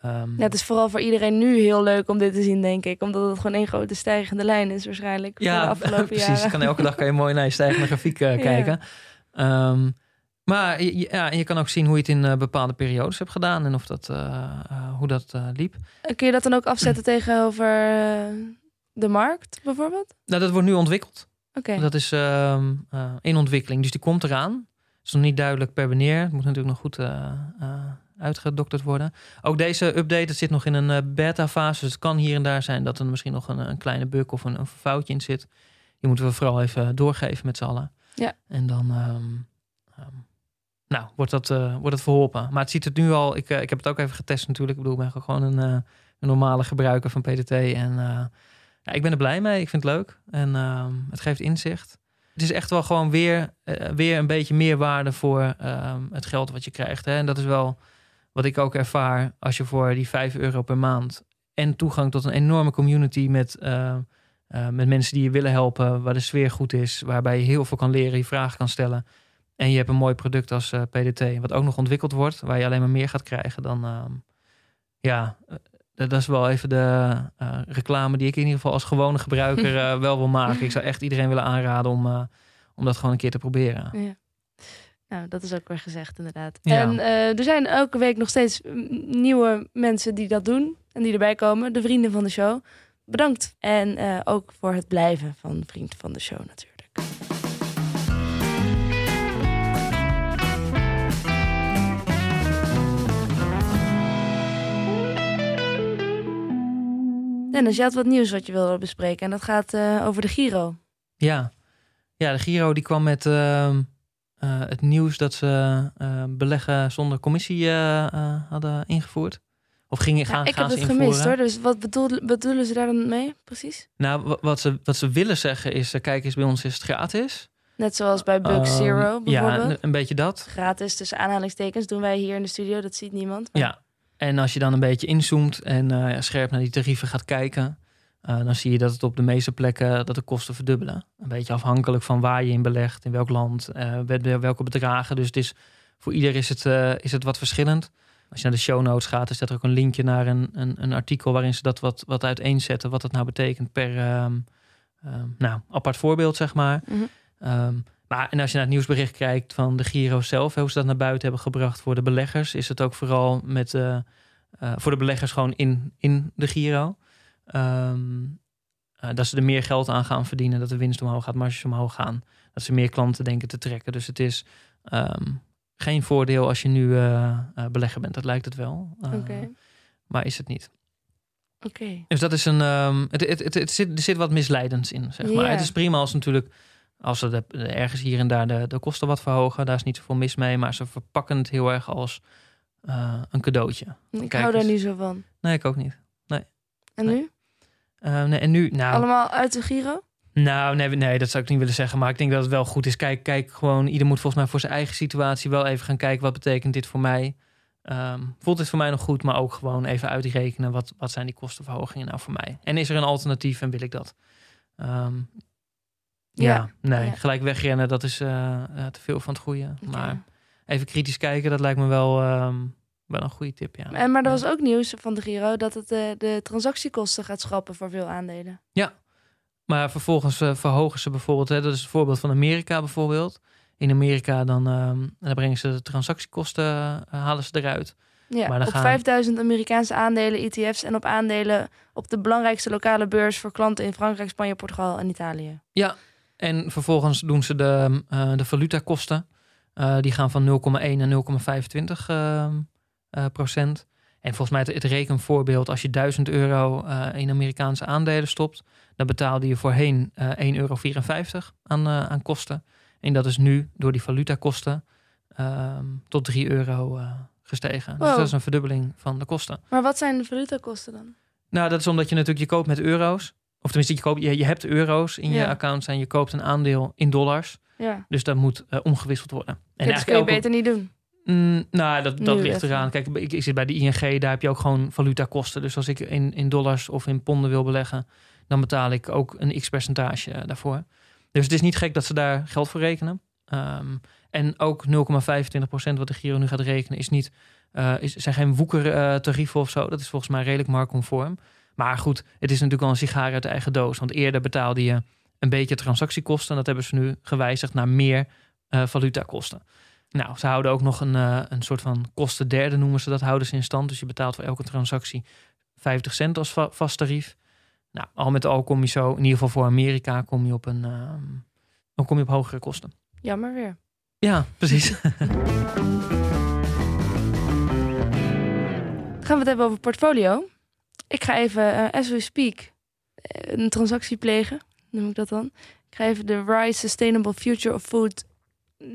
Ehm, Ja, het is vooral voor iedereen nu heel leuk om dit te zien, denk ik. Omdat het gewoon één grote stijgende lijn is waarschijnlijk. voor de [laughs] afgelopen precies. jaren. Kan elke dag kan je mooi naar je stijgende grafiek eh, [laughs] Ja. kijken. Ehm, maar je, je- ja, je kan ook zien hoe je het in eh, bepaalde periodes hebt gedaan en of dat, eh, hoe dat liep. Kun je dat dan ook afzetten [clears throat] tegenover de markt, bijvoorbeeld? Nou, dat wordt nu ontwikkeld. Oké. Dat is ehm, eh, in ontwikkeling, dus die komt eraan. Het is nog niet duidelijk per wanneer. Het moet natuurlijk nog goed uitgedokterd worden. Ook deze update, het zit nog in een eh, beta-fase. Dus het kan hier en daar zijn dat er misschien nog een, een kleine bug of een, een foutje in zit. Die moeten we vooral even doorgeven met z'n allen. Ja. En dan ehm, ehm, nou, wordt, dat, eh, wordt het verholpen. Maar het ziet het nu al, ik, eh, ik heb het ook even getest natuurlijk. Ik bedoel, ik ben gewoon een, een normale gebruiker van PDT. En ja, ik ben er blij mee. Ik vind het leuk. En ehm, het geeft inzicht. Het is echt wel gewoon weer, weer een beetje meer waarde voor het geld wat je krijgt. Hè? En dat is wel wat ik ook ervaar als je voor die 5 euro per maand en toegang tot een enorme community met, eh, eh, met mensen die je willen helpen, waar de sfeer goed is, waarbij je heel veel kan leren, je vragen kan stellen. En je hebt een mooi product als eh, PDT, wat ook nog ontwikkeld wordt, waar je alleen maar meer gaat krijgen dan. ehm, ja, dat is wel even de reclame die ik in ieder geval als gewone gebruiker [laughs] wel wil maken. Ik zou echt iedereen willen aanraden om, om dat gewoon een keer te proberen. Ja. Nou, dat is ook weer gezegd, inderdaad. Ja. En eh, er zijn elke week nog steeds nieuwe mensen die dat doen en die erbij komen. De vrienden van de show. Bedankt. En eh, ook voor het blijven van vriend van de show natuurlijk. Dennis, je had wat nieuws wat je wilde bespreken. En dat gaat eh, over de Giro. Ja, ja de Giro die kwam met eh, het nieuws dat ze eh, beleggen zonder commissie eh, hadden ingevoerd. Of gingen gaan, Ja, ik gaan heb het gemist hoor. Dus wat bedoel, bedoelen ze daar dan mee precies? Nou, wa- wat ze, wat ze willen zeggen is, kijk eens, bij ons is het gratis. Net zoals bij Bug Ehm, Zero bijvoorbeeld. Ja, een, beetje dat. Gratis tussen aanhalingstekens doen wij hier in de studio. Dat ziet niemand. maar- Ja, en als je dan een beetje inzoomt en scherp naar die tarieven gaat kijken, eh, dan zie je dat het op de meeste plekken dat de kosten verdubbelen. Een beetje afhankelijk van waar je in belegt, in welk land, eh, welke bedragen. Dus het is, voor ieder is het, eh, is het wat verschillend. Als je naar de show notes gaat, is dat er ook een linkje naar een, een, een artikel waarin ze dat wat, wat uiteenzetten, wat dat nou betekent per ehm, ehm, nou, apart voorbeeld, zeg maar. Mhm. Ehm, maar en als je naar het nieuwsbericht kijkt van de Giro zelf, hoe ze dat naar buiten hebben gebracht voor de beleggers, is het ook vooral met voor de beleggers gewoon in, in de Giro. Ehm, eh, dat ze er meer geld aan gaan verdienen, dat de winst omhoog gaat, marges omhoog gaan. Dat ze meer klanten denken te trekken. Dus het is ehm, geen voordeel als je nu eh, belegger bent. Dat lijkt het wel. Maar is het niet. Oké. Dus dat is een. ehm, het, het, het, het zit, er zit wat misleidends in, zeg maar. Het is prima als natuurlijk. Als ze de, ergens hier en daar de, de kosten wat verhogen, daar is niet zoveel mis mee. Maar ze verpakken het heel erg als een cadeautje. Ik Kijk hou daar niet zo van. Nee, ik ook niet. En Nee. nu? Eh, nee, en nu, nou, Allemaal uit de Giro? nou nee, nee, dat zou ik niet willen zeggen. Maar ik denk dat het wel goed is. Kijk, kijk gewoon, ieder moet volgens mij voor zijn eigen situatie wel even gaan kijken. Wat betekent dit voor mij? Ehm, voelt dit voor mij nog goed? Maar ook gewoon even uitrekenen. Wat, wat zijn die kostenverhogingen nou voor mij? En is er een alternatief en wil ik dat? Ehm, ja, Ja. nee, Ja. gelijk wegrennen, dat is eh, eh, te veel van het goede. Maar even kritisch kijken, dat lijkt me wel, ehm, wel een goede tip, ja. En, maar er Ja. was ook nieuws van de Giro dat het eh, de transactiekosten gaat schrappen voor veel aandelen. Maar vervolgens eh, verhogen ze bijvoorbeeld, hè, dat is het voorbeeld van Amerika bijvoorbeeld. In Amerika dan, ehm, dan brengen ze de transactiekosten, eh, halen ze eruit. Ja, Maar dan op gaan- 5000 Amerikaanse aandelen, ETF's en op aandelen op de belangrijkste lokale beurs voor klanten in Frankrijk, Spanje, Portugal en Italië. En vervolgens doen ze de, de valutakosten. Die gaan van 0,1 naar 0,25 ehm, eh, procent. En volgens mij het, het rekenvoorbeeld, als je 1000 euro eh, in Amerikaanse aandelen stopt, dan betaalde je voorheen eh 1,54 euro aan, eh, aan kosten. En dat is nu door die valutakosten ehm, tot 3 euro eh, gestegen. Dus dat is een verdubbeling van de kosten. Maar wat zijn de valutakosten dan? Nou, dat is omdat je natuurlijk je koopt met euro's. Of tenminste, je, koopt, je, je hebt euro's in je account en je koopt een aandeel in dollars. Ja, Dus dat moet eh, omgewisseld worden. En Ja, dat kun je elke- beter niet doen. Mm, nou, dat, dat Nu ligt even. eraan. Kijk, ik, ik zit bij de ING, daar heb je ook gewoon valutakosten. Dus als ik in, in dollars of in ponden wil beleggen, dan betaal ik ook een x percentage eh, daarvoor. Dus het is niet gek dat ze daar geld voor rekenen. Ehm, en ook 0,25% wat de Giro nu gaat rekenen, is niet, eh, is, zijn geen woekertarieven of zo. Dat is volgens mij redelijk marktconform. Maar goed, het is natuurlijk wel een sigaar uit de eigen doos. Want eerder betaalde je een beetje transactiekosten. En dat hebben ze nu gewijzigd naar meer eh valutakosten. Nou, ze houden ook nog een, eh, een soort van kosten derde, noemen ze dat, houden ze in stand. Dus je betaalt voor elke transactie 50 cent als va- vast tarief. Nou, al met al kom je zo, in ieder geval voor Amerika, kom je op een, ehm, dan kom je op hogere kosten. Jammer weer. Ja, precies. [laughs] Gaan we het hebben over portfolio. Ik ga even, eh, as we speak, eh, een transactie plegen. Noem ik dat dan. Ik ga even de RISE Sustainable Future of Food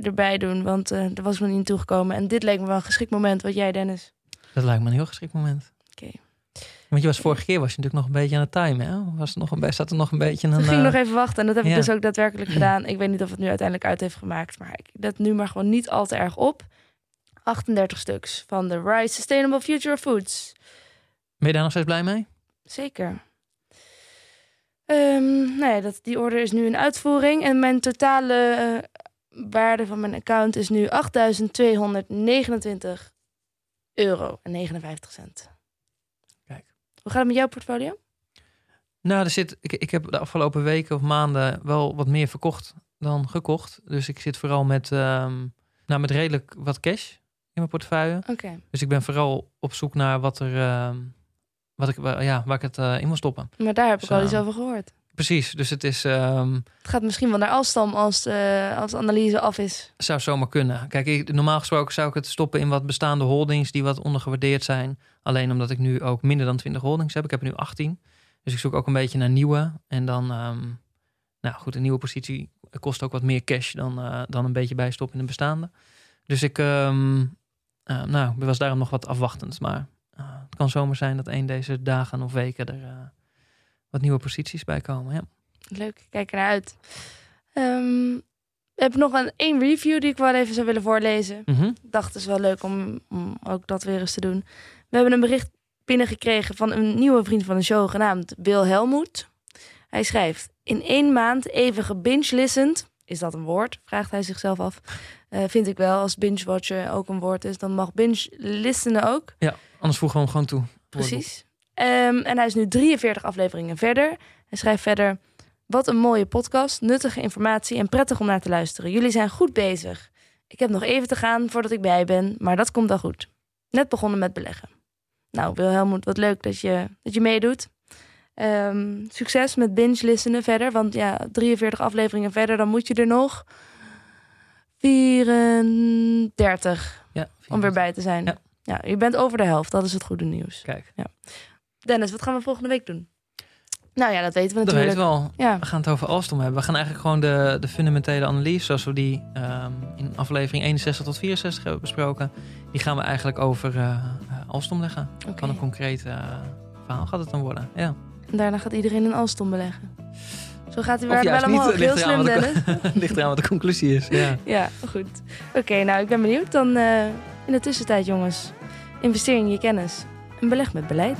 erbij doen. Want eh daar was nog niet aan toegekomen. En dit leek me wel een geschikt moment. Wat jij, Dennis? dat lijkt me een heel geschikt moment. Oké. Want je was vorige keer was je natuurlijk nog een beetje aan het timen, hè? Was er nog een, zat er nog een beetje een... Toen ging ik eh, nog even wachten. En dat heb ik dus ook daadwerkelijk gedaan. Ik weet niet of het nu uiteindelijk uit heeft gemaakt. Maar ik dat nu maar gewoon niet al te erg op. 38 stuks van de RISE Sustainable Future of Foods. Ben je daar nog steeds blij mee? Zeker. Ehm ja, dat, die order is nu in uitvoering. En mijn totale eh, waarde van mijn account is nu 8.229 euro en 59 cent. Hoe gaat het met jouw portfolio? Nou, er zit, ik, ik heb de afgelopen weken of maanden wel wat meer verkocht dan gekocht. Dus ik zit vooral met, ehm, nou, met redelijk wat cash in mijn portefeuille. Oké. Dus ik ben vooral op zoek naar wat er, ehm, wat ik, ja, waar ik het eh, in wil stoppen. Maar daar heb ik al iets over gehoord. Precies, dus het is, ehm, Het gaat misschien wel naar Alstam als, eh, als de analyse af is. zou zomaar kunnen. Kijk, ik, normaal gesproken zou ik het stoppen in wat bestaande holdings die wat ondergewaardeerd zijn. Alleen omdat ik nu ook minder dan 20 holdings heb. Ik heb er nu 18. Dus ik zoek ook een beetje naar nieuwe. En dan, ehm, nou goed, een nieuwe positie kost ook wat meer cash dan, eh, dan een beetje bijstoppen in een bestaande. Dus ik, ehm, eh, nou, ik was daarom nog wat afwachtend. Maar het kan zomaar zijn dat een deze dagen of weken er wat nieuwe posities bij komen. Ja. Leuk, ik kijk ernaar uit. Ehm, we hebben nog een één review die ik wel even zou willen voorlezen. Mhm. Ik dacht, het is wel leuk om, om ook dat weer eens te doen. We hebben een bericht binnengekregen van een nieuwe vriend van de show genaamd Wil Helmoet. Hij schrijft, in één maand even gebinge-listened. Is dat een woord? Vraagt hij zichzelf af. Eh, vind ik wel, als binge-watchen ook een woord is, dan mag binge-listenen ook. Anders voegen we hem gewoon toe. Precies. Ehm, en hij is nu 43 afleveringen verder. Hij schrijft verder... Wat een mooie podcast, nuttige informatie en prettig om naar te luisteren. Jullie zijn goed bezig. Ik heb nog even te gaan voordat ik bij ben, maar dat komt al goed. Net begonnen met beleggen. Nou, Wilhelmoet, wat leuk dat je, dat je meedoet. Ehm, succes met binge-listenen verder, want ja, 43 afleveringen verder, dan moet je er nog 34 Ja, om weer bij te zijn. Ja. ja, je bent over de helft, dat is het goede nieuws. Kijk, Dennis, wat gaan we volgende week doen? Nou ja, dat weten we dat natuurlijk. weet wel. Ja, We gaan het over Alstom hebben. We gaan eigenlijk gewoon de, de fundamentele analyse, zoals we die ehm, in aflevering 61 tot 64 hebben besproken, die gaan we eigenlijk over eh, eh, Alstom leggen. Van een concreet eh, verhaal gaat het dan worden. Ja. En daarna gaat iedereen een Alstom beleggen. Zo gaat hij weer wel omhoog. Heel ligt eraan slim, wat de- Dennis. [laughs] Ligt eraan wat de conclusie is. Ja. Ja, goed. Oké, nou, ik ben benieuwd. Dan eh, in de tussentijd, jongens. Investeer in je kennis. En beleg met beleid.